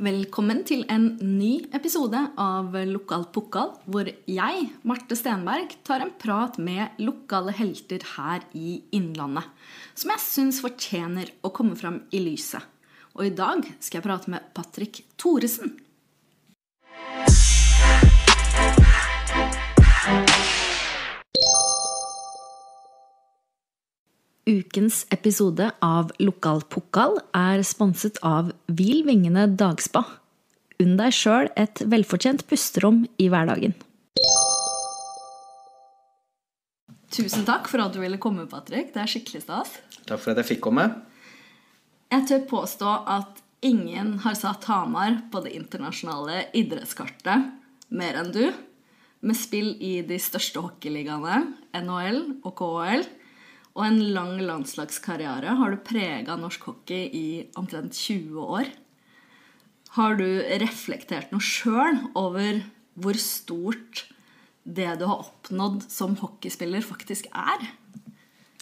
Velkommen til en ny episode av Lokal pokal, hvor jeg, Marte Stenberg, tar en prat med lokale helter her i Innlandet, som jeg syns fortjener å komme fram i lyset. Og i dag skal jeg prate med Patrick Thoresen. Ukens episode av Lokal pokal er sponset av Hvil vingene dagspa. Unn deg sjøl et velfortjent pusterom i hverdagen. Tusen takk for at du ville komme, Patrick. Det er skikkelig stas. Takk for at jeg fikk komme. Jeg tør påstå at ingen har satt Hamar på det internasjonale idrettskartet mer enn du. Med spill i de største hockeyligaene, NHL og KHL og en lang landslagskarriere har du prega norsk hockey i omtrent 20 år. Har du reflektert noe sjøl over hvor stort det du har oppnådd som hockeyspiller, faktisk er?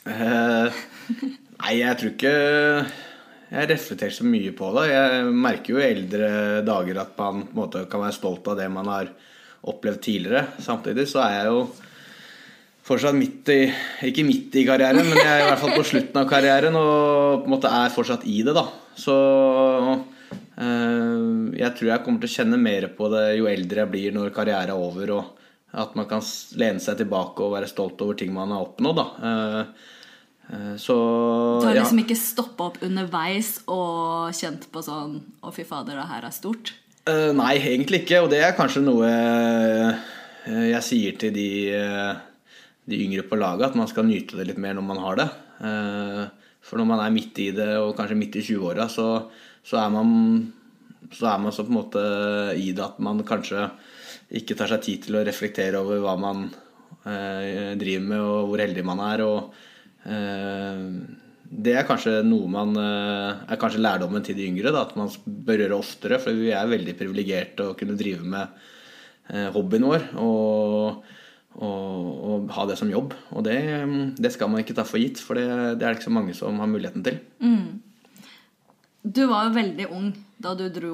Eh, nei, jeg tror ikke jeg reflekterer så mye på det. Jeg merker jo i eldre dager at man måte kan være stolt av det man har opplevd tidligere. Samtidig så er jeg jo fortsatt midt i Ikke midt i karrieren, men jeg er i hvert fall på slutten av karrieren og på en måte er fortsatt i det. da Så øh, jeg tror jeg kommer til å kjenne mer på det jo eldre jeg blir når karrieren er over, og at man kan lene seg tilbake og være stolt over ting man har oppnådd. da eh, eh så Du har liksom ja. ikke stoppa opp underveis og kjent på sånn Å, fy fader, det her er stort? Uh, nei, egentlig ikke. Og det er kanskje noe jeg sier til de de yngre på laget at man skal nyte det litt mer når man har det. Eh, for når man er midt i det, og kanskje midt i 20-åra, så, så, er man så er man så på en måte i det at man kanskje ikke tar seg tid til å reflektere over hva man eh, driver med, og hvor heldig man er. og eh, det er kanskje noe man eh, er kanskje lærdommen til de yngre. Da, at man bør gjøre oftere. For vi er veldig privilegerte å kunne drive med eh, hobbyen vår. Og og, og, ha det som jobb. Og det, det, skal man ikke ta for gitt, for det, det, er det ikke så mange som har muligheten til. Mm. Du var jo veldig ung da du dro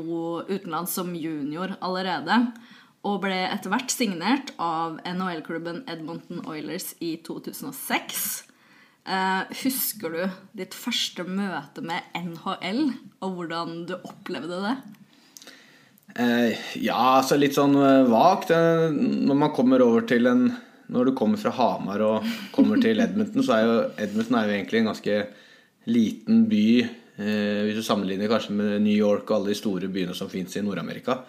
utenlands som junior allerede. Og ble etter hvert signert av NHL-klubben Edmonton Oilers i 2006. Eh, husker du ditt første møte med NHL, og hvordan du opplevde det? Eh, ja, altså litt sånn eh, vagt. Eh, når man kommer over til en Når du kommer fra Hamar og kommer til Edmonton, så er jo Edmonton er jo egentlig en ganske liten by. Eh, hvis du sammenligner kanskje med New York og alle de store byene som fins i Nord-Amerika.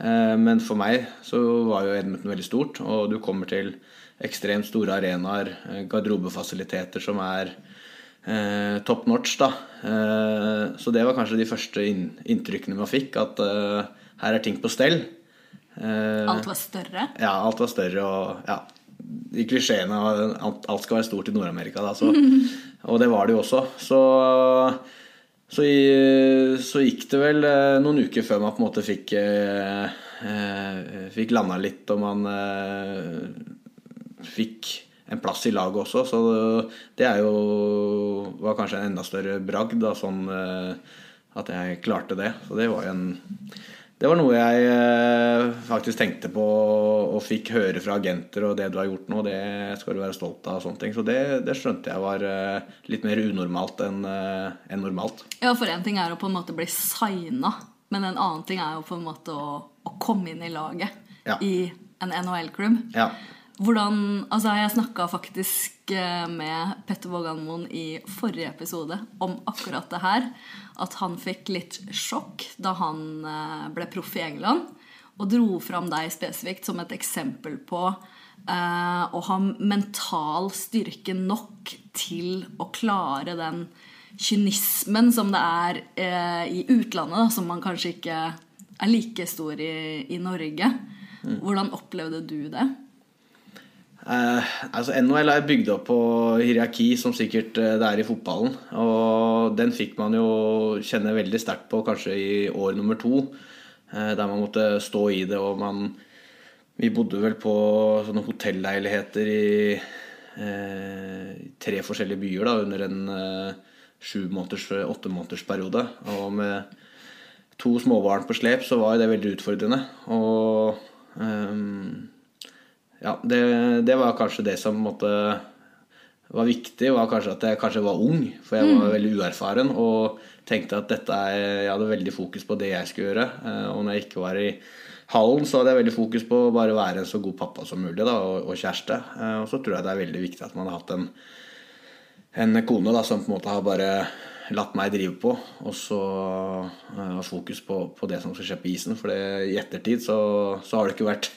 Eh, men for meg så var jo Edmonton veldig stort, og du kommer til ekstremt store arenaer, eh, garderobefasiliteter som er eh, top notch. da. så det var kanskje de første inntrykkene man fikk. at her er ting på stell. Uh, alt var større? Ja, alt var større. Og ja, i klisjeene alt, alt skal være stort i Nord-Amerika. og det var det jo også. Så, så, så, gikk det vel eh, noen uker før man på en måte fikk eh, Fikk landa litt, og man eh, fikk en plass i laget også. Så det er jo var kanskje en enda større bragd, da, sånn at jeg klarte det. Så det var jo en det var noe jeg eh, faktisk tenkte på og fikk høre fra agenter, og det du har gjort nå, det skal du være stolt av. og sånne ting. Så det, det skjønte jeg var eh, litt mer unormalt enn eh, en normalt. Ja, for én ting er å på en måte bli signa, men en annen ting er jo på en måte å, å komme inn i laget ja. i en NHL-klubb. Ja. Hvordan, altså Jeg snakka faktisk med Petter Våganmoen i forrige episode om akkurat det her. At han fikk litt sjokk da han eh, ble proff i England. Og dro fram deg spesifikt som et eksempel på eh, å ha mental styrke nok til å klare den kynismen som det er eh, i utlandet, da, som man kanskje ikke er like stor i, i Norge. Mm. Hvordan opplevde du det? Eh, altså NHL er bygd opp på hierarki, som sikkert eh, det er i fotballen. Og den fikk man jo kjenne veldig sterkt på kanskje i år nummer to. Eh, der man måtte stå i det, og man Vi bodde vel på sånne hotelleiligheter i eh, tre forskjellige byer da, under en eh, sju måneders, åtte måneders periode. Og med to småbarn på slep, så var det veldig utfordrende. Og ehm, ja, det, det var kanskje det som måtte, var viktig, var kanskje at jeg kanskje var ung, for jeg var veldig uerfaren. Og tenkte at dette er, jeg hadde veldig fokus på det jeg skulle gjøre. Eh, Og når jeg ikke var i hallen, så hadde jeg veldig fokus på å bare være en så god pappa som mulig da, og, og kjæreste. Eh, Og så tror jeg det er veldig viktig at man har hatt en, en kone da, som på en måte har bare latt meg drive på, og så eh, ha fokus på, på det som skal skje på isen. For i ettertid så, så har det ikke vært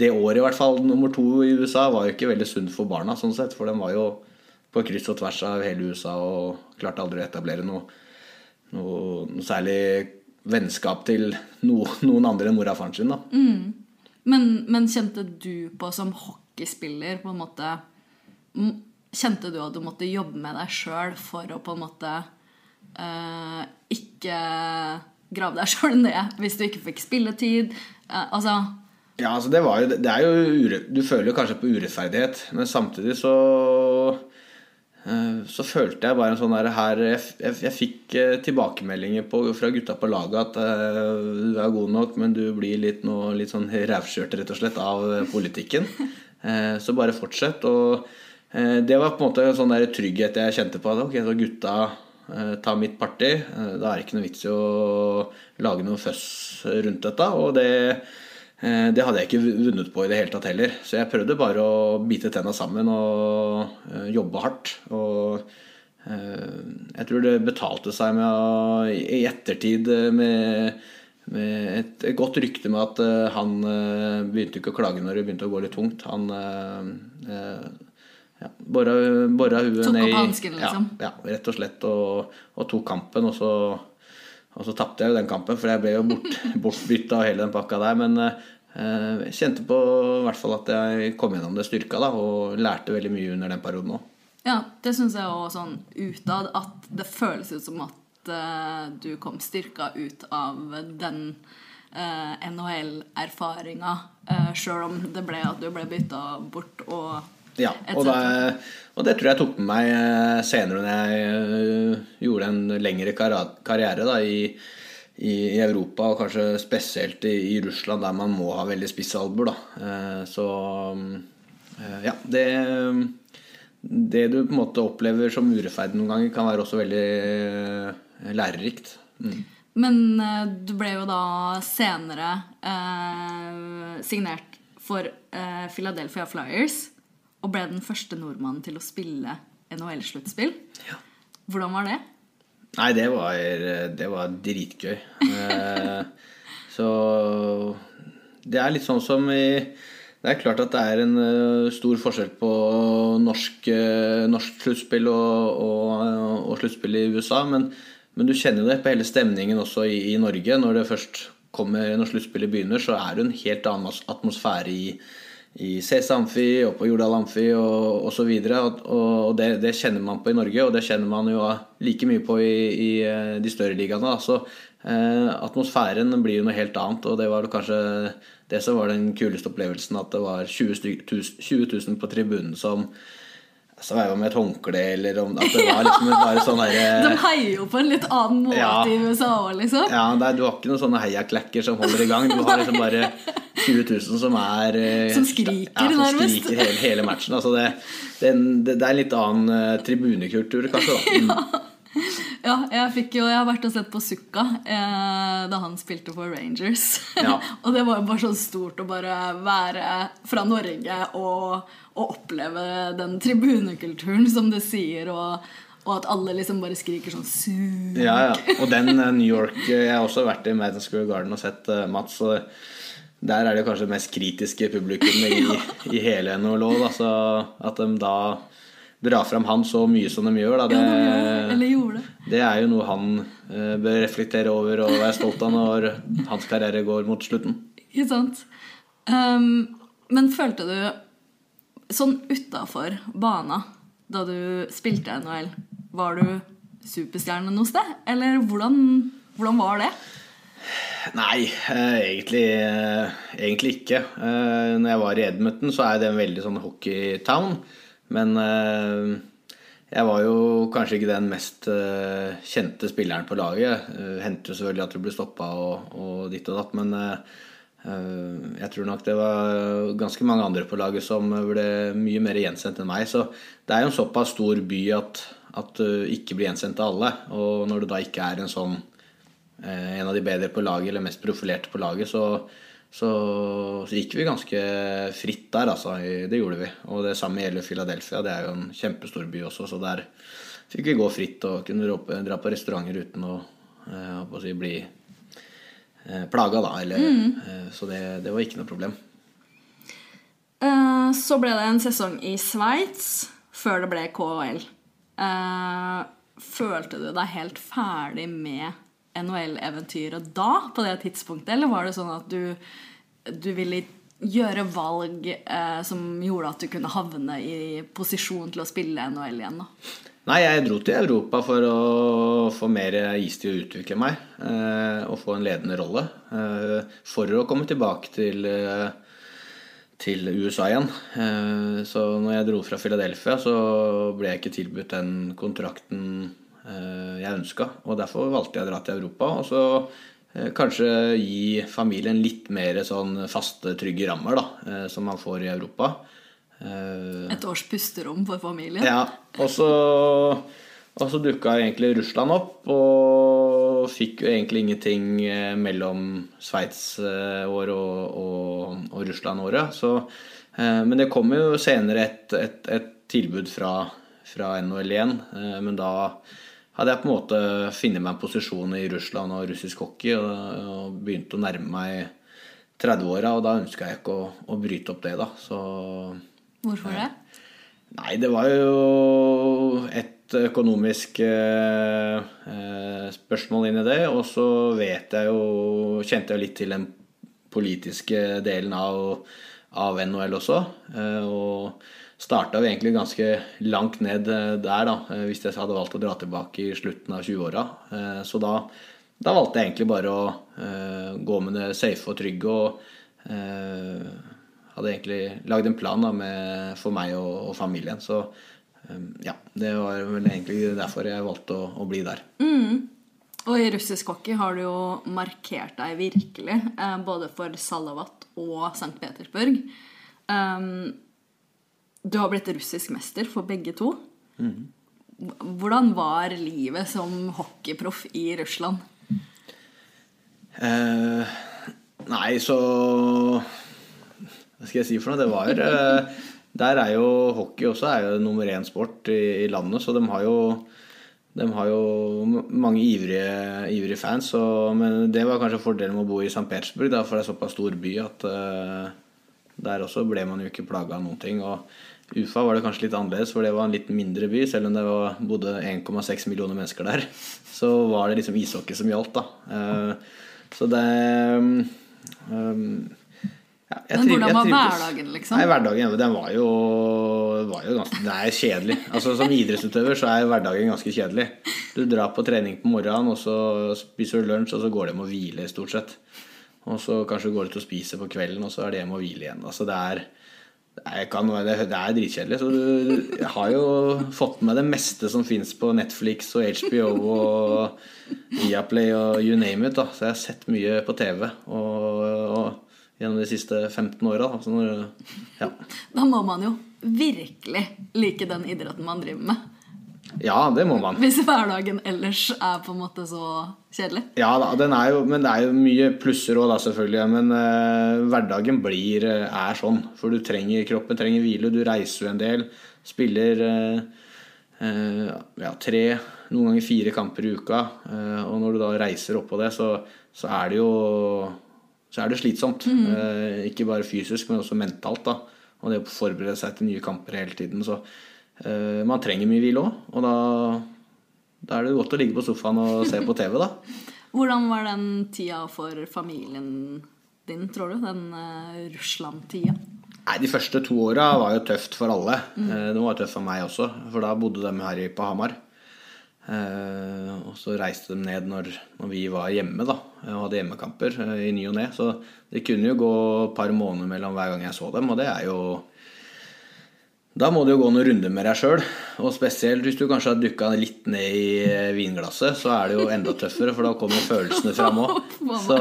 Det året i hvert fall, nummer to i USA, var jo ikke veldig sunt for barna, sånn sett. For de var jo på kryss og tvers av hele USA og klarte aldri å etablere noe, noe, noe særlig vennskap til no, noen andre enn mora og faren sin. da. Men, men kjente du på som hockeyspiller på en måte Kjente du at du måtte jobbe med deg sjøl for å på en måte eh, ikke grave deg sjøl ned hvis du ikke fikk spilletid? Eh, altså Ja, altså det var Det er jo ure, Du føler jo kanskje på urettferdighet, men samtidig så eh, så følte jeg bare en sånn der her Jeg, jeg, jeg fikk eh, tilbakemeldinger på, fra gutta på laget at eh, du er god nok, men du blir litt, noe, litt sånn rævkjørt rett og slett av politikken. Så bare fortsett. Og det var på en måte en sånn der trygghet jeg kjente på. At ok, så gutta Ta tar mitt parti. Da er det ikke noe vits i å lage noe føss rundt dette. Og det Det hadde jeg ikke vunnet på i det hele tatt heller. Så jeg prøvde bare å bite tenna sammen og eh, jobbe hardt. Og eh, jeg tror det betalte seg med å i ettertid eh, med, med et, godt rykte med at eh, han eh, begynte ikke å klage når det begynte å gå litt tungt. Han eh, eh, ja, bora, bora huet Tok ned opp hansken, liksom? Ja, ja, rett og slett. Og, og tok kampen. Og så og så tapte jeg jo den kampen, for jeg ble jo bort, bortbytta og hele den pakka der. Men eh, jeg kjente på i hvert fall at jeg kom gjennom det styrka, da, og lærte veldig mye under den perioden òg. Ja, det syns jeg òg sånn utad at det føles ut som at eh, du kom styrka ut av den NHL-erfaringa, uh, sjøl om det ble at du ble bytta bort og Ja, og, da, og det tror jeg tok med meg eh, senere når jeg eh, gjorde en lengre karriere da, i, i, Europa, og kanskje spesielt i, i Russland, der man må ha veldig spisse albuer. Eh, Så eh, ja, det det du på en måte opplever som urettferdig noen ganger, kan være også veldig lærerikt. Mm. Men du ble jo da senere eh, signert for eh, Philadelphia Flyers og ble den første nordmannen til å spille NHL-sluttspill. Hvordan var det? Nei, det var, det var dritgøy. Eh, Så det er litt sånn som i Det er klart at det er en eh, stor forskjell på norsk, eh, norsk sluttspill og, og, og sluttspill i USA, men, men du kjenner det på hele stemningen også i, i Norge. Når det først kommer når sluttspillet begynner, så er det en helt annen atmosfære i, i CS Amfi og på Jordal Amfi og osv. Og, og det, det kjenner man på i Norge, og det kjenner man jo like mye på i, i eh, de større ligaene. Så eh, atmosfæren blir jo noe helt annet, og det var kanskje det som var den kuleste opplevelsen, at det var 20, styk, tus- 20 000 på tribunen som sveiva med et håndkle, eller om at det var liksom bare sånn De heier jo på en litt annen måte Ja. i USA òg, liksom. ja, nei, Du har ikke noen sånne heiaklekker som holder i gang. Du har liksom bare 20 000 som er eh, Som skriker, ja, som nærmest. skriker hele, hele matchen. Altså det, det, er en- det, er en litt annen eh, tribunekultur, kanskje. da mm. Ja, jeg, fikk jo, jeg har vært og sett på Sukka eh, da han spilte for Rangers. Ja. og det var jo bare så stort å bare være fra Norge og, og oppleve den tribunekulturen som det sier, og, og at alle liksom bare skriker sånn Suk! Ja, ja. Og den eh, New York eh, Jeg har også vært i Madison Square Garden og sett uh, Mats. Og der er det kanskje det mest kritiske publikummet i, i hele NHL. Altså, at de da drar fram han så mye som de gjør, da, Ja, de gjør det. det, det. det er jo noe han uh, bør reflektere over og være stolt av når hans karriere går mot slutten. Ikke sant? Um, men følte du sånn utafor bana da du spilte NHL, var du superstjerne noe sted? Eller hvordan, hvordan var det? Nei, eh, egentlig, eh, egentlig ikke. Når jeg var i Edmonton, så er det en veldig sånn hockeytown. Men eh, jeg var jo kanskje ikke den mest uh, kjente spilleren på laget. Uh, Hendte selvfølgelig at du ble stoppa og, og, ditt og datt, men jeg tror nok det var ganske mange andre på laget som ble mye mer gjensendt enn meg. Så det er jo en såpass stor by at, at du ikke blir gjensendt av alle. Og når du da ikke er en sånn en av de bedre på laget eller mest profilerte på laget, så så, så, gikk vi ganske fritt der, altså. Det gjorde vi. Og det samme gjelder Philadelphia. Det er jo en kjempestor by også, så der fikk vi gå fritt og kunne dra på restauranter uten å, eh, å si, bli eh, plaga, da. Eller, mm. eh, så det, det, var ikke noe problem. Så ble det en sesong i Sveits før det ble KHL. Følte du deg helt ferdig med NHL-eventyret da, på det tidspunktet? Eller var det sånn at du, du ville gjøre valg eh, som gjorde at du kunne havne i posisjon til å spille NHL igjen? da? Nei, jeg dro til Europa for å få mer is til å utvikle meg eh, og få en ledende rolle. Eh, for å komme tilbake til, eh, til USA igjen. Så når jeg dro fra Philadelphia, så ble jeg ikke tilbudt den kontrakten jeg ønska. Og derfor valgte jeg å dra til Europa. Og så eh, kanskje gi familien litt mer sånn faste, trygge rammer da, eh, som man får i Europa. Et års pusterom for familien? Ja. Og så, og så dukka egentlig Russland opp, og fikk jo egentlig ingenting mellom Sveits-året og, og, og Russland-året. Men det kom jo senere et, et, et tilbud fra, fra NHL igjen, men da hadde jeg på en måte funnet meg en posisjon i Russland og russisk hockey og, og begynte å nærme meg 30-åra, og da ønska jeg ikke å, å, bryte opp det, da. Så Hvorfor det? Nei, det var jo et økonomisk eh, eh, spørsmål inni det. Og så vet jeg jo Kjente jeg litt til den politiske delen av, av NHL også. Eh, og starta vi egentlig ganske langt ned eh, der, da, eh, hvis jeg hadde valgt å dra tilbake i slutten av 20-åra. Eh, så da, da, valgte jeg egentlig bare å gå med det safe og trygge. og hadde egentlig lagd en plan da, med, for meg og, og, familien. Så ja, det var vel egentlig derfor jeg valgte å, å bli der. Mm. Og i russisk hockey har du jo markert deg virkelig, både for Salavat og St. Petersburg. Um, du har blitt russisk mester for begge to. Mm. Hvordan var livet som hockeyproff i Russland? Eh, nei, så Hva skal jeg si for noe? Det var eh, Der er jo hockey også er jo nummer én sport i, i, landet, så de har jo de har jo mange ivrige, ivrige fans. Og, men det var kanskje fordelen med å bo i St. Petersburg, for det er såpass stor by at uh, der også ble man jo ikke plaga av noen ting. Og Ufa var det kanskje litt annerledes, for det var en litt mindre by. Selv om det var, bodde 1,6 millioner mennesker der, så var det liksom ishockey som gjaldt. da. Uh, så det um, ja, Men hvordan var hverdagen, liksom? Nei, hverdagen den var jo, var jo ganske Det er kjedelig. Altså Som idrettsutøver så er hverdagen ganske kjedelig. Du drar på trening på morgenen, og så spiser du lunsj, og så går du hjem og hviler, stort sett. Og så kanskje går du ut og spiser på kvelden, og så er det hjem og hvile igjen. Altså det er kan, det, er dritkjedelig. Så du har jo fått med det meste som fins på Netflix og HBO og Viaplay og you name it. Da. Så jeg har sett mye på TV og, og, gjennom de siste 15 åra. Ja. Da må man jo virkelig like den idretten man driver med. Ja, det må man. Hvis hverdagen ellers er på en måte så kjedelig. Ja da, jo, men det er jo mye plusser òg, selvfølgelig. Men uh, hverdagen blir, uh, er sånn. For du trenger kroppen trenger hvile. Du reiser jo en del. Spiller uh, ja, tre, noen ganger fire kamper i uka. og når du da reiser oppå det, så, så, er det jo så er det slitsomt. Mm. ikke bare fysisk, men også mentalt. da. Og det å forberede seg til nye kamper hele tiden. så Uh, man trenger mye hvile òg, og da, da, er det godt å ligge på sofaen og se på TV, da. Hvordan var den tida for familien din, tror du? Den uh, Russland-tida? Nei, De første to åra var jo tøft for alle. Mm. Det var tøft for meg også, for da bodde de her på Hamar. Uh, og så reiste de ned når, når, vi var hjemme da, og hadde hjemmekamper uh, i ny og ne. Så det kunne jo gå et par måneder mellom hver gang jeg så dem, og det er jo Da må du jo gå noen runder med deg sjøl. Og spesielt hvis du kanskje har dukka litt ned i eh, vinglasset, så er det jo enda tøffere, for da kommer følelsene fram òg. Så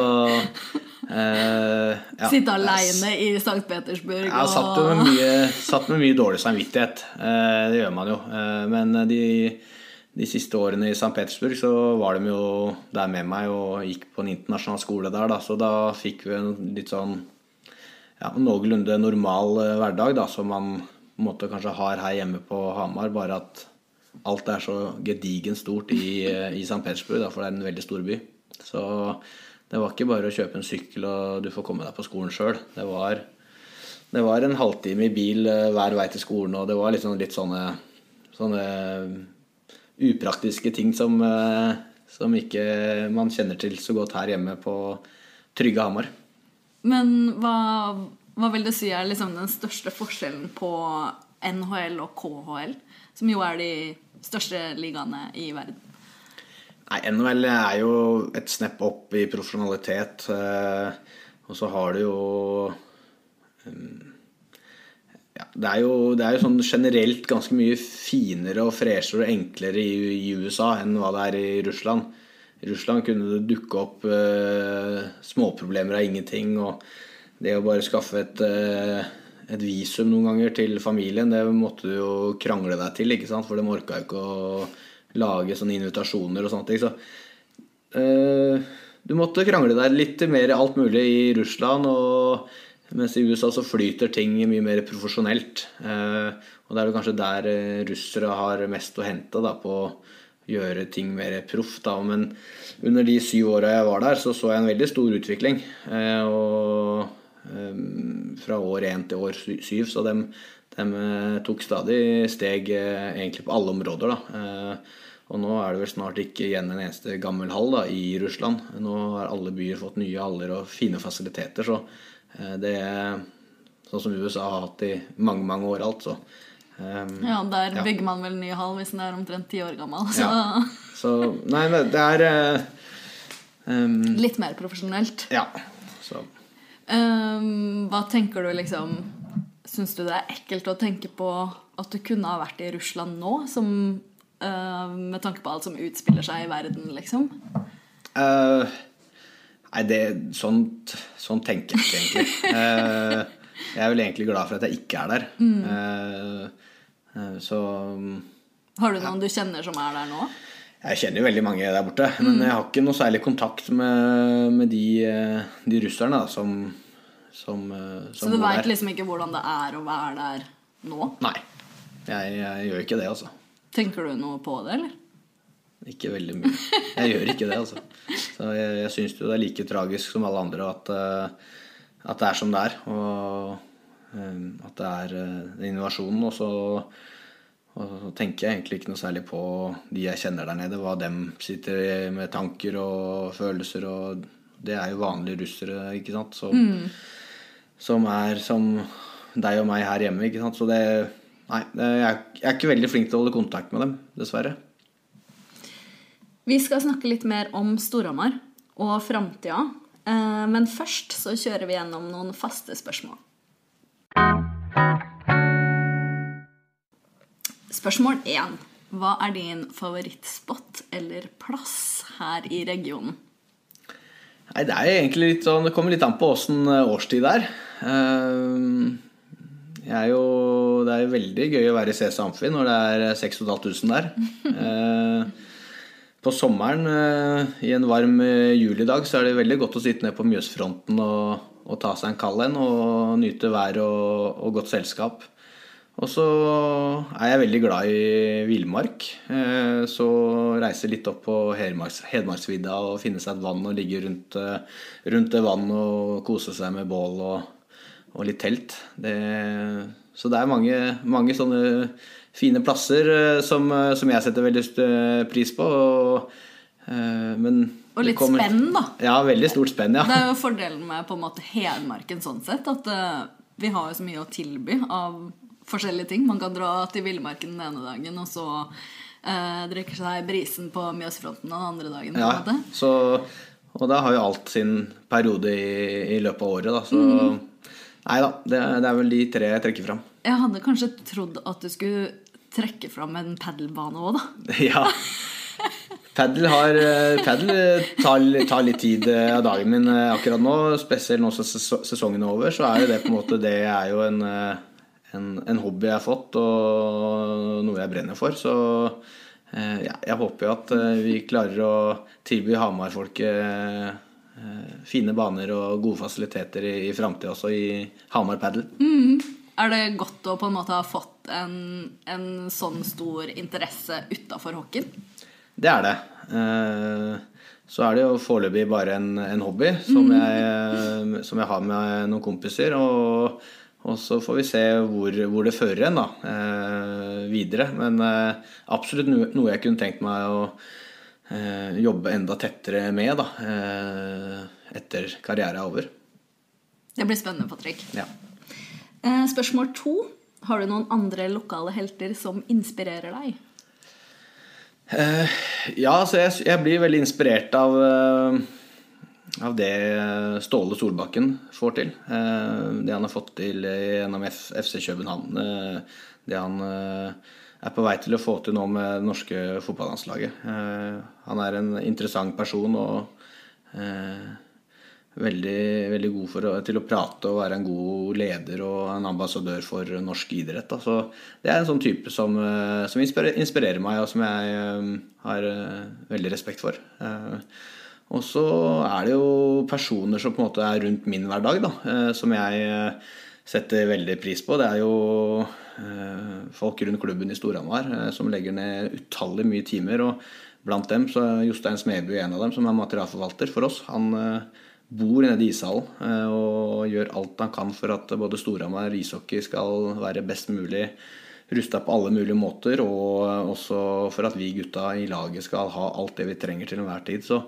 eh, ja. Sitte aleine i St. Petersburg Jeg har satt med mye, satt med mye dårlig samvittighet. Eh, det gjør man jo. Eh, men de, de siste årene i St. Petersburg så var de jo der med meg og gikk på en internasjonal skole der, da. Så da fikk vi en litt sånn ja, noenlunde normal eh, hverdag, da, som man måte kanskje har her hjemme på Hamar, bare at alt er så gedigent stort i, eh, i St. Petersburg, for det er en veldig stor by. Så det var ikke bare å kjøpe en sykkel og du får komme deg på skolen sjøl. Det, det, var en halvtime i bil eh, hver vei til skolen, og det var liksom litt sånne, sånne upraktiske ting som, som ikke man kjenner til så godt her hjemme på trygge Hamar. Men hva hva vil du si er liksom den største forskjellen på NHL og KHL, som jo er de største ligaene i verden? Nei, NHL er jo et snepp opp i profesjonalitet. Og så har du jo ja, det, er jo, det er jo sånn generelt ganske mye finere og freshere og enklere i, i, USA enn hva det er i Russland. I Russland kunne det dukke opp uh, småproblemer av ingenting. og det å bare skaffe et, uh, et, visum noen ganger til familien, det måtte du jo krangle deg til, ikke sant? for de orka jo ikke å lage sånne invitasjoner og sånne ting. Så uh, du måtte krangle deg litt mer alt mulig i Russland. og mens i USA så flyter ting mye mer profesjonelt. Eh, og det er jo kanskje der eh, russere har mest å hente da, på å gjøre ting mer proff. Men under de syv åra jeg var der, så så jeg en veldig stor utvikling. Eh, og eh, fra år én til år syv. Så de, de eh, tok stadig steg eh, egentlig på alle områder. da. Og nå er det vel snart ikke igjen en eneste gammel hall da, i Russland. Nå har alle byer fått nye haller og fine fasiliteter. så Eh, det er sånn som USA har hatt i mange, mange år, altså. Um, ja, der ja. bygger man vel ny hall hvis den er omtrent ti år gammel. Så. Ja. så Nei, det er um, Litt mer profesjonelt. Ja. Så. Um, hva tenker du liksom Syns du det er ekkelt å tenke på at du kunne ha vært i Russland nå, som, uh, med tanke på alt som utspiller seg i verden, liksom? Uh, Nei, det, sånt, sånt tenker jeg ikke egentlig. uh, jeg er vel egentlig glad for at jeg ikke er der. Mm. Eh, så Har du noen ja. du kjenner som er der nå? Jeg kjenner jo veldig mange der borte. Men mm. jeg har ikke noe særlig kontakt med, med de, de, russerne da, som, som, som Så du veit liksom ikke hvordan det er å være der nå? Nei. Jeg, jeg gjør ikke det, altså. Tenker du noe på det, eller? Ikke veldig mye. Jeg gjør ikke det, altså. Så jeg, jeg syns jo det er like tragisk som alle andre at, uh, at det er som det er. Og at det er uh, innovasjonen. Og så, og så, tenker jeg egentlig ikke noe særlig på de jeg kjenner der nede. Hva dem sitter med tanker og følelser og Det er jo vanlige russere, ikke sant. Som, mm. som er som deg og meg her hjemme, ikke sant. Så det Nei, jeg er ikke veldig flink til å holde kontakt med dem, dessverre. Vi skal snakke litt mer om Storhamar og framtida. Eh, men først så kjører vi gjennom noen faste spørsmål. Spørsmål 1. Hva er din favorittspot eller plass her i regionen? Nei, Det er egentlig litt sånn, det kommer litt an på åssen eh, årstid det er. Eh, jeg er jo, det er jo veldig gøy å være i CS Amfi når det er 6500 der. På sommeren eh, i en varm eh, julidag så er det veldig godt å sitte ned på Mjøsfronten og, og ta seg en kald en og nyte vær og, og, godt selskap. Og så er jeg veldig glad i villmark. Eh, så reise litt opp på Hedmarksvidda og finne seg et vann og ligge rundt, rundt det vannet og kose seg med bål og, og litt telt. Det, så det er mange, mange sånne fine plasser eh, som, eh, som, jeg setter veldig eh, pris på. Og, men og litt kommer, spenn, da. Ja, veldig stort spenn, ja. Det er jo fordelen med på en måte Hedmarken sånn sett. At vi har jo så mye å tilby av forskjellige ting. Man kan dra til villmarken den ene dagen, og så eh, drikke seg brisen på Mjøsfronten den andre dagen. Ja, så, og da har jo alt sin periode i, i løpet av året, da. Så mm. Nei da, det, det er vel de tre jeg trekker fram. Jeg hadde kanskje trodd at du skulle trekke fram en padelbane òg, da. Ja. Padel, har, eh, padel tar, tar, litt tid eh, av dagen min eh, akkurat nå. Spesielt nå som sesongen er over, så er jo det på en måte det er jo en, en, en hobby jeg har fått, og noe jeg brenner for. Så ja, jeg håper jo at vi klarer å tilby Hamar-folket fine baner og gode fasiliteter i, i framtida også i Hamar Padel. Mm. Er det godt å på en måte ha fått en, en sånn stor interesse utafor hockeyen? Det er det. Eh, så er det jo foreløpig bare en, en hobby som mm. jeg, som jeg, har med noen kompiser. Og, og så får vi se hvor, hvor det fører en da, eh, videre. Men eh, absolutt noe, jeg kunne tenkt meg å jobbe enda tettere med da, etter karrieren er over. Det blir spennende, Patrick. Ja. Eh, spørsmål to. Har du noen andre lokale helter som inspirerer deg? Eh, ja, altså jeg, jeg, blir veldig inspirert av, av det Ståle Solbakken får til. Uh, det han har fått til gjennom FC København. Uh, det han er på vei til å få til nå med det norske fotballandslaget. han er en interessant person og veldig, veldig god for, til å prate og være en god leder og en ambassadør for norsk idrett. Så det er en sånn type som, eh, som inspirerer, meg, og som jeg eh, har eh, veldig respekt for. Og så er det jo personer som på en måte er rundt min hverdag, da, som jeg setter veldig pris på. Det er jo folk rundt klubben i Storhamar som legger ned utallig mye timer. og Blant dem så er Jostein Smeby en av dem, som er materialforvalter for oss. Han bor nede i ishallen eh, og gjør alt han kan for at både Storhamar ishockey skal være best mulig rusta på alle mulige måter, og også for at vi gutta i laget skal ha alt det vi trenger til enhver tid. Så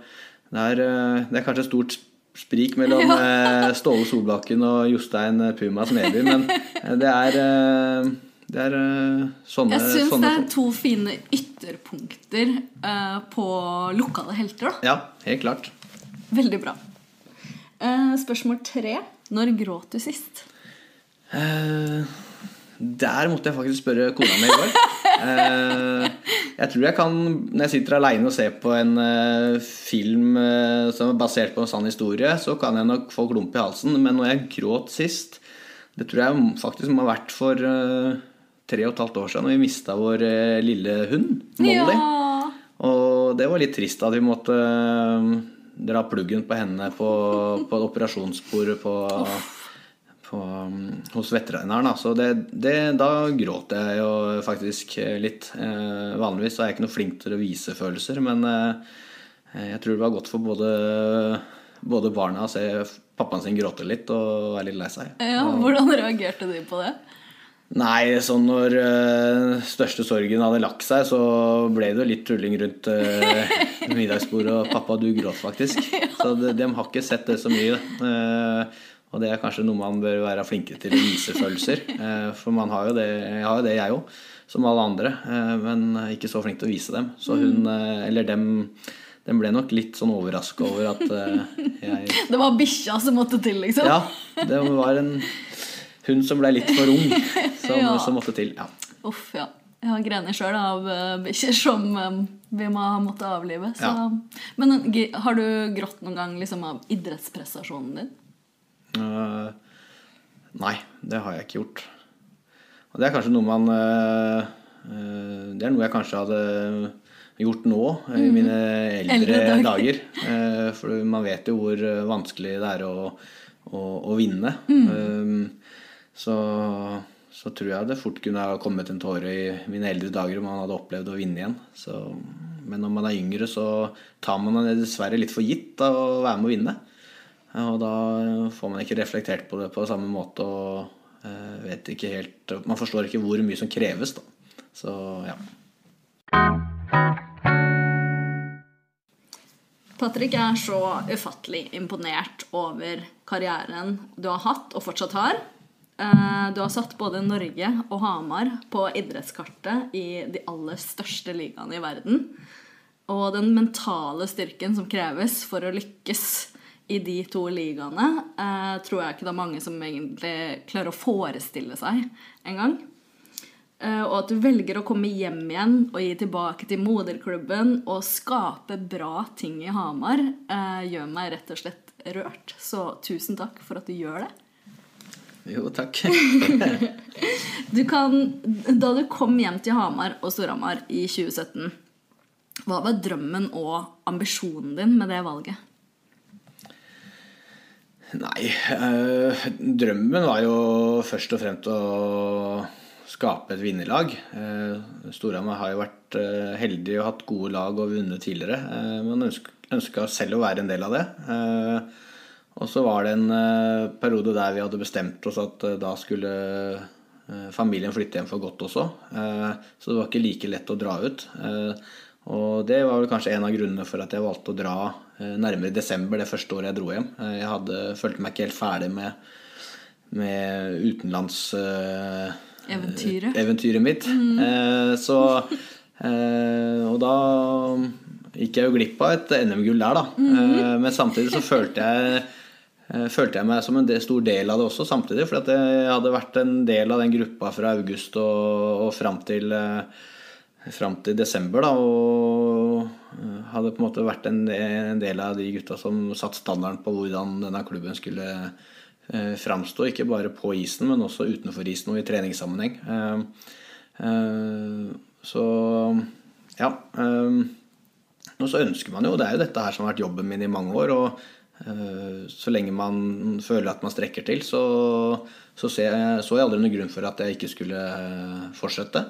det er, eh, det er kanskje et stort sprik mellom ja. Eh, Ståle Solbakken og Jostein Puma Smeby, men det er, det er sånne Jeg syns det er to fine ytterpunkter på lokale helter, da. Ja, helt klart. Veldig bra. Spørsmål tre. Når gråt du sist? Der måtte jeg faktisk spørre kona mi i går. Uh, jeg tror jeg kan, når jeg sitter aleine og ser på en film som er basert på en sann historie, så kan jeg nok få klump i halsen. Men når jeg gråt sist, det tror jeg faktisk må ha vært for tre og et halvt år siden, når vi mista vår lille hund, Molly. Ja. Og det var litt trist at vi måtte dra pluggen på henne på, på operasjonsbordet på på, på, hos veterinæren. Så det, det, da gråter jeg jo faktisk litt. Eh, vanligvis er jeg ikke noe flink til å vise følelser, men eh, jeg tror det var godt for både, både barna å se pappaen sin gråte litt og være litt lei seg. Ja, Hvordan reagerte de på det? Nei, sånn når uh, største sorgen hadde lagt seg, så ble det jo litt tulling rundt uh, middagsbordet, og pappa, du gråt faktisk. Så de, de, har ikke sett det så mye. Uh, og det er kanskje noe man bør være flinkere til å vise følelser. Uh, for man har jo det, jeg har jo det, jeg òg, som alle andre, men ikke så flink til å vise dem. Så hun, eller dem den ble nok litt sånn overraska over at jeg Det var bikkja som måtte til, liksom? Ja. Det var en hun som ble litt for ung, som, ja. som måtte til. Ja. Uff, ja. Jeg har grener sjøl av bikkjer som vi må ha måttet avlive. Så. Ja. Men har du grått noen gang liksom, av idrettsprestasjonen din? Uh, nei, det har jeg ikke gjort. Og det er kanskje noe man uh, Det er noe jeg kanskje hadde gjort nå mm. i mine eldre, eldre dager. dager. for man vet jo hvor vanskelig det er å, å, å vinne. Mm. Så, så, tror jeg det fort kunne ha kommet en tåre i mine eldre dager om man hadde opplevd å vinne igjen. Så, men når man er yngre, så tar man det dessverre litt for gitt av å være med å vinne. Og da får man ikke reflektert på det på samme måte og eh, vet ikke helt Man forstår ikke hvor mye som kreves, da. Så ja. Patrick er så ufattelig imponert over karrieren du har hatt og fortsatt har. Eh, du har satt både Norge og Hamar på idrettskartet i de aller største ligaene i verden. Og den mentale styrken som kreves for å lykkes i de to ligaene, eh, tror jeg ikke det er mange som egentlig klarer å forestille seg engang. Eh, og at du velger å komme hjem igjen og gi tilbake til moderklubben og skape bra ting i Hamar, eh, gjør meg rett og slett rørt. Så tusen takk for at du gjør det. Jo, takk. Du kan, da du kom hjem til Hamar og Storhamar i 2017, hva var drømmen og ambisjonen din med det valget? Nei, øh, drømmen var jo først og fremst å skape et vinnerlag. Uh, Storhamar har jo vært uh, heldig og hatt gode lag og vunnet tidligere. Uh, man ønska selv å være en del av det. og så var det en periode der vi hadde bestemt oss at da skulle familien flytte hjem for godt også. så det var ikke like lett å dra ut. Og det var vel kanskje en av grunnene for at jeg valgte å dra nærmere desember det første året jeg dro hjem. Jeg hadde, følte meg ikke helt ferdig med, med utenlands Eventyret. eventyret mitt. Mm. Uh, så uh, Og da gikk jeg jo glipp av et NM-gull der, da. Mm. men samtidig så følte jeg følte jeg meg som en stor del av det også samtidig. For jeg hadde vært en del av den gruppa fra august og, og fram til, fram til desember. Da, og hadde på en måte vært en, del av de gutta som satte standarden på hvordan denne klubben skulle eh, framstå, ikke bare på isen, men også utenfor isen og i treningssammenheng. Eh, eh, så ja. Eh, og så ønsker man jo, det er jo dette her som har vært jobben min i mange år. og eh, så lenge man føler at man strekker til, så, så jeg, så jeg aldri noen grunn for at jeg ikke skulle eh, fortsette.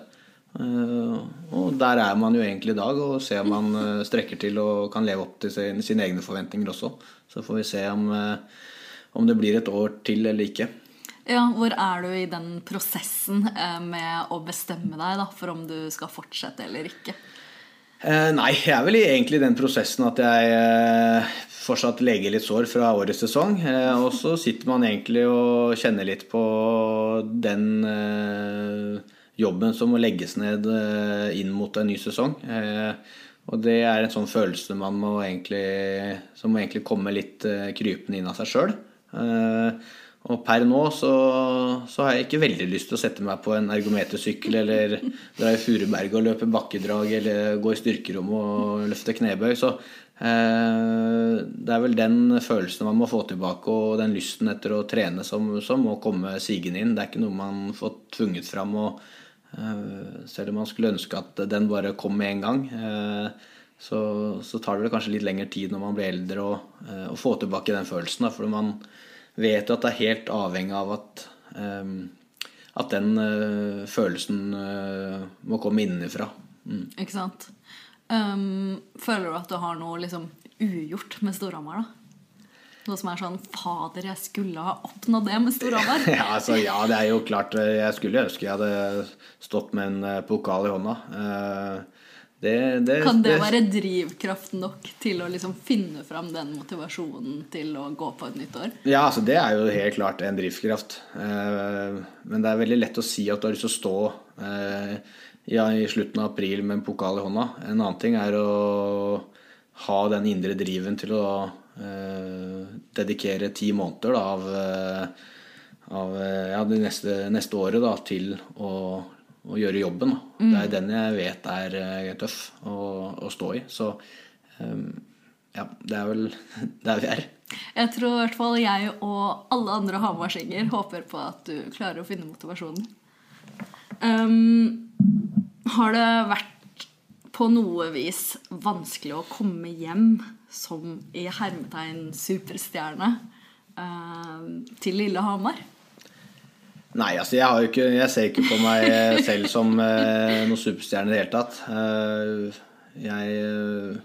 Og der er man jo egentlig i dag, og ser om man strekker til og kan leve opp til sine egne forventninger også. Så får vi se om om det blir et år til eller ikke. Ja, Hvor er du i den prosessen eh, med å bestemme deg da, for om du skal fortsette eller ikke? Eh, nei, jeg er vel egentlig i den prosessen at jeg eh, fortsatt leger litt sår fra årets sesong. Eh, og så sitter man egentlig og kjenner litt på den eh, jobben som må legges ned eh, inn mot en ny sesong. og det er en sånn følelse man må egentlig, som må egentlig komme litt krypende inn av seg sjøl. Eh, og per nå så, så, har jeg ikke veldig lyst til å sette meg på en ergometersykkel eller dra i Furuberget og løpe bakkedrag eller gå i styrkerommet og løfte knebøy. Så eh, det er vel den følelsen man må få tilbake, og den lysten etter å trene som, som må komme sigende inn. Det er ikke noe man får tvunget fram. Og, eh, selv om man skulle ønske at den bare kom med en gang. Eh, så, så, tar det vel kanskje litt lengre tid når man blir eldre å, eh, få tilbake den følelsen. For man vet jo at det er helt avhengig av at, at den følelsen må komme innenfra. Mm. Ikke sant. Um, føler du at du har noe liksom ugjort med Storhamar, da? Noe som er sånn Fader, jeg skulle ha oppnådd det med Storhamar. ja, altså, ja, det er jo klart. Jeg skulle ønske jeg hadde stått med en pokal i hånda. Uh, det, det, kan det, være drivkraft nok til å liksom finne fram den motivasjonen til å gå på et nytt år? Ja, altså det er jo helt klart en drivkraft. Eh, men det er veldig lett å si at du har lyst til å stå eh, ja, i slutten av april med en pokal i hånda. En annen ting er å ha den indre driven til å eh, dedikere ti måneder da, av, av ja, det neste, neste året da, til å å gjøre jobben. Mm. Det er den jeg vet er er tøff å, å, stå i. Så eh, ja, det er vel der vi er. Jeg tror i hvert fall jeg og alle andre hamarsinger håper på at du klarer å finne motivasjonen. Um, har det vært på noe vis vanskelig å komme hjem som i hermetegn superstjerne uh, til Lillehammer? Nei, altså jeg, ikke, jeg, ser ikke på meg selv som uh, noen superstjerne i det hele tatt. Uh, jeg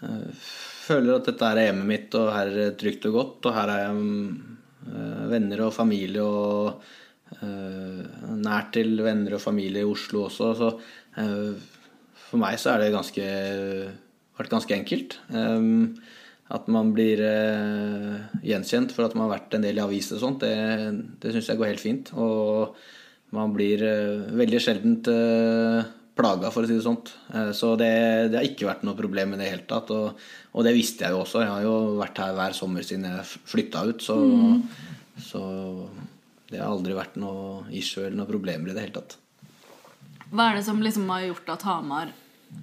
føler at dette er hjemmet mitt, og her er det trygt og godt. Og her er jeg venner og familie og nært til venner og familie i Oslo også. Så for meg så er det ganske, vært ganske enkelt. Um, at man blir eh, gjenkjent for at man har vært en del i aviser og sånt, det, det syns jeg går helt fint. Og man blir eh, veldig sjeldent eh, plaga, for å si det sånt. Eh, så det, det, har ikke vært noe problem i det hele tatt. Og, og, det visste jeg jo også. Jeg har jo vært her hver sommer siden jeg flytta ut. Så, mm. så det har aldri vært noe issue eller noe problemer i det hele tatt. Hva er det som liksom har gjort at Hamar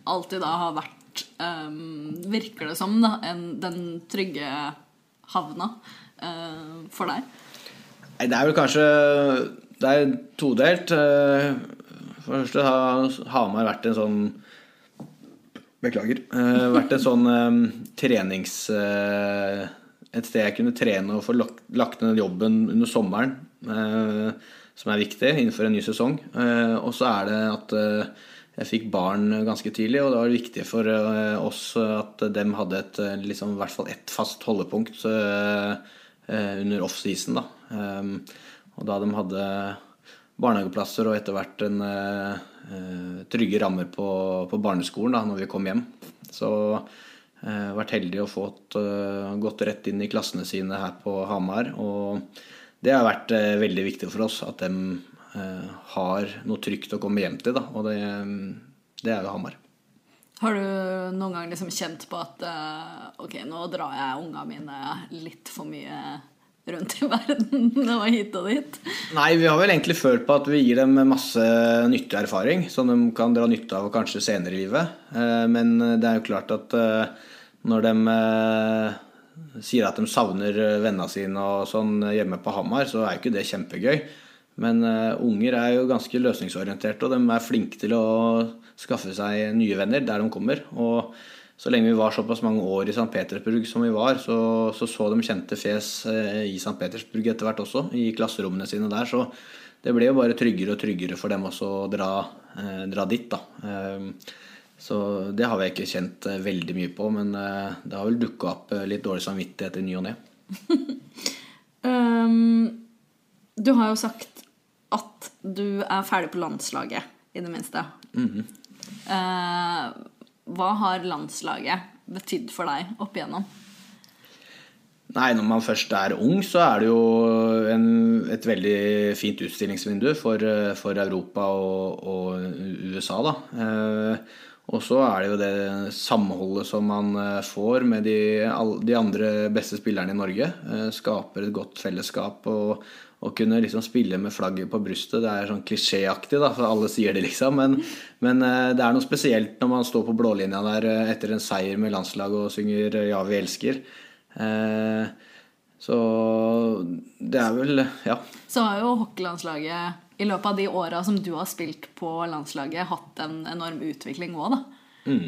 alltid da har vært, um, virker det som, da, en, den trygge havna uh, for deg? Nei, det er vel kanskje Det er todelt. Uh, for det første har Hamar vært en sånn Beklager. Uh, vært en sånn um, trenings... et sted jeg kunne trene og få lagt ned jobben under sommeren, som er viktig innenfor en ny sesong. og så er det at jeg fikk barn ganske tidlig, og det var viktig for eh, oss at de hadde et, eh, liksom, i hvert fall ett fast holdepunkt eh, under offseason. Da. og da de hadde barnehageplasser og etter hvert en trygge rammer på, på barneskolen da når vi kom hjem. Så vært heldig å fått gått rett inn i klassene sine her på Hamar. Og det har vært veldig viktig for oss at de Eh, har noe trygt å komme hjem til. Da. Og det, det er jo Hamar. Har du noen gang liksom kjent på at uh, ok, nå drar jeg unga mine litt for mye rundt i verden og hit og dit? Nei, vi har vel egentlig følt på at vi gir dem masse nyttig erfaring som de kan dra nytte av kanskje senere i livet. Men det er jo klart at når de sier at de savner vennene sine og sånn hjemme på Hamar, så er jo ikke det kjempegøy. Men uh, unger er jo ganske løsningsorienterte, og de er flinke til å skaffe seg nye venner der de kommer. Og så lenge vi var såpass mange år i St. Petersburg som vi var, så så, så de kjente fjes i St. Petersburg etter hvert også, i klasserommene sine der. Så det ble jo bare tryggere og tryggere for dem også å dra, uh, dra dit, da. Så det har vi ikke kjent veldig mye på, men det har vel dukka opp litt dårlig samvittighet i ny og ne. um, du har jo sagt at du er ferdig på landslaget, i det minste. Mm -hmm. uh, hva har landslaget betydd for deg opp igjennom? Nei, når man først er ung, så er det jo en, et veldig fint utstillingsvindu for, for Europa og, og, USA, da. Eh, og så er det jo det samholdet som man eh, får med de, de andre beste spillerne i Norge. Eh, skaper et godt fellesskap og, å kunne liksom spille med flagget på brystet. Det er sånn klisjéaktig, da, for alle sier det, liksom. Men, men, eh, det er noe spesielt når man står på blålinja der etter en seier med landslaget og synger 'Ja, vi elsker'. Så det er vel Ja. Så har jo hockeylandslaget i løpet av de åra som du har spilt på landslaget, hatt en enorm utvikling òg, da. Mm.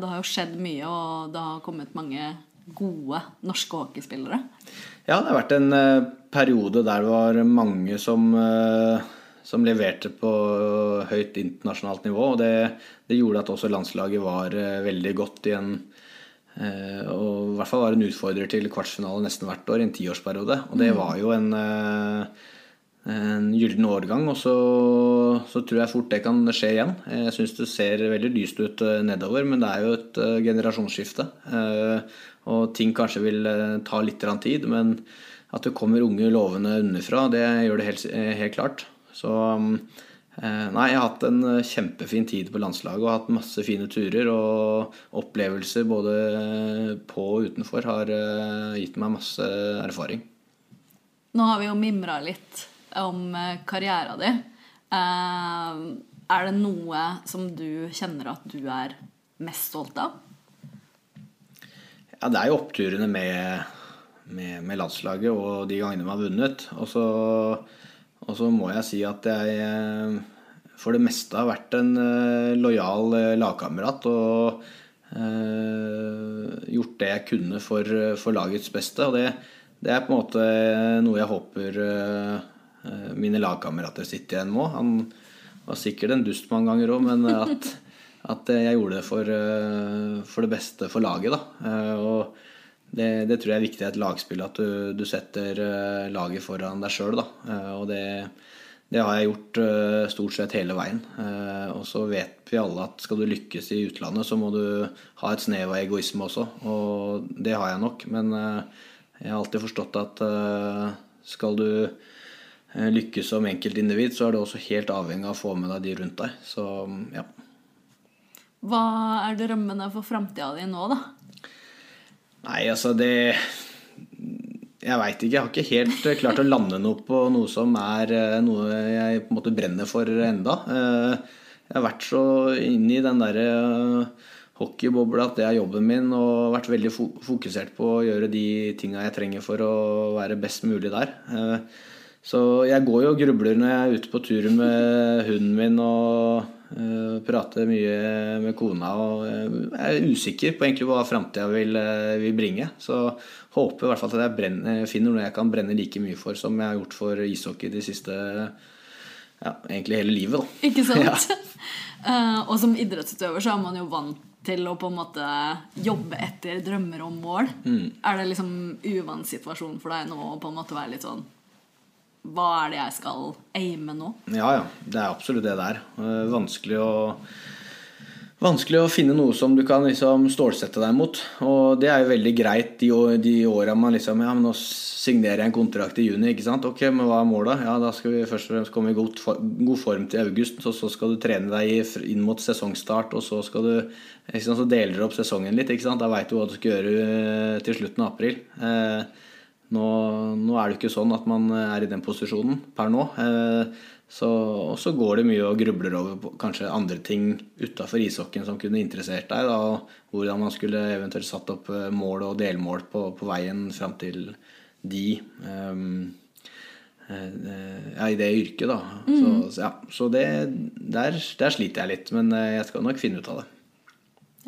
Det har jo skjedd mye, og det har kommet mange gode norske hockeyspillere. Ja, det har vært en uh, periode der det var mange som, uh, som leverte på høyt internasjonalt nivå. Og det, det gjorde at også landslaget var veldig godt i en Og i hvert fall var en utfordrer til kvartsfinale nesten hvert år i en tiårsperiode. Og det mm. var jo en en gyllen årgang, og så, så, tror jeg fort det kan skje igjen. Jeg syns det ser veldig lyst ut nedover, men det er jo et generasjonsskifte. Og ting kanskje vil eh, ta litt tid, men at det kommer unge lovende underfra, det gjør det helt, eh, helt klart. Så eh, nei, jeg har hatt en kjempefin tid på landslaget og hatt masse fine turer. Og opplevelser både på og utenfor har gitt meg masse erfaring. Nå har vi jo mimra litt om karrieren din. Er det noe som du kjenner at du er mest stolt av? Ja, det er jo oppturene med, med, med landslaget og de gangene vi har vunnet. Og så, og så, må jeg si at jeg eh, for det meste har vært en lojal lagkamerat og eh, gjort det jeg kunne for, for, lagets beste. Og det, det, er på en måte noe jeg håper mine lagkamerater sitter igjen med. Han var sikkert en dust mange ganger òg, men at at jeg gjorde det for, eh, for det beste for laget. Da. Eh, og det, det, tror jeg er viktig i et lagspill, at du, du setter eh, laget foran deg sjøl. Og det, det, har jeg gjort stort sett hele veien. Og så vet vi alle at skal du lykkes i utlandet, så må du ha et snev av egoisme også. Og det har jeg nok. Men jeg har alltid forstått at skal du lykkes som enkeltindivid, så er du også helt avhengig av å få med deg de rundt deg. Så ja. Hva er drømmene for framtida di nå, da? Nei, altså det Jeg veit ikke. Jeg har ikke helt eh, klart å lande noe på noe som er eh, noe jeg på en måte brenner for enda. Eh, Jeg har vært så inne i den derre hockeybobla at det er jobben min, og vært veldig fokusert på å gjøre de tinga jeg trenger for å være best mulig der. Eh, Så jeg går jo og grubler når jeg er ute på tur med hunden min og uh, prater mye med kona. Og jeg er usikker på egentlig hva framtida vil, eh, vil bringe. Så håper i hvert fall at jeg brenner, finner noe jeg kan brenne like mye for som jeg har gjort for ishockey de siste ja, egentlig hele livet. da. Ikke sant? Ja. Uh, og som idrettsutøver så er man jo vant til å på en måte jobbe etter drømmer om mål. Mm. Er det liksom uvant situasjon for deg nå å på en måte være litt sånn Hva er det jeg skal aime nå? Ja, ja. Det er absolutt det det er. Eh, Vanskelig å Vanskelig å finne noe som du kan liksom stålsette deg mot. Og det er jo veldig greit de, de åra man liksom Ja, men nå signerer jeg en kontrakt i juni, ikke sant. Ok, men hva er målet? Ja, da skal vi først og fremst komme i god, god form til august, og så skal du trene deg inn mot sesongstart, og så skal du liksom, Så deler du opp sesongen litt, ikke sant. Da veit du hva du skal gjøre eh, til slutten av april. Eh, nå, nå er det ikke sånn at man er i den posisjonen per nå. Eh, så, og så går det mye og grubler over på kanskje andre ting utafor ishockeyen som kunne interessert deg. Da, hvordan man skulle eventuelt satt opp eh, mål og delmål på, på veien fram til de. eh, ja, i det yrket, da. Så, så, ja, så det, der, der sliter jeg litt, men jeg skal nok finne ut av det.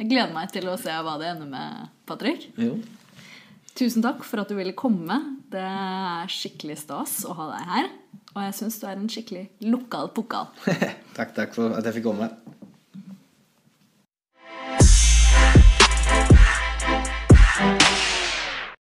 Jeg gleder meg til å se hva det ender med, Patrick. Jo. Tusen takk for at du ville komme. Det er skikkelig stas å ha deg her. Og jeg syns du er en skikkelig lokal pokal. takk, takk for at jeg fikk komme.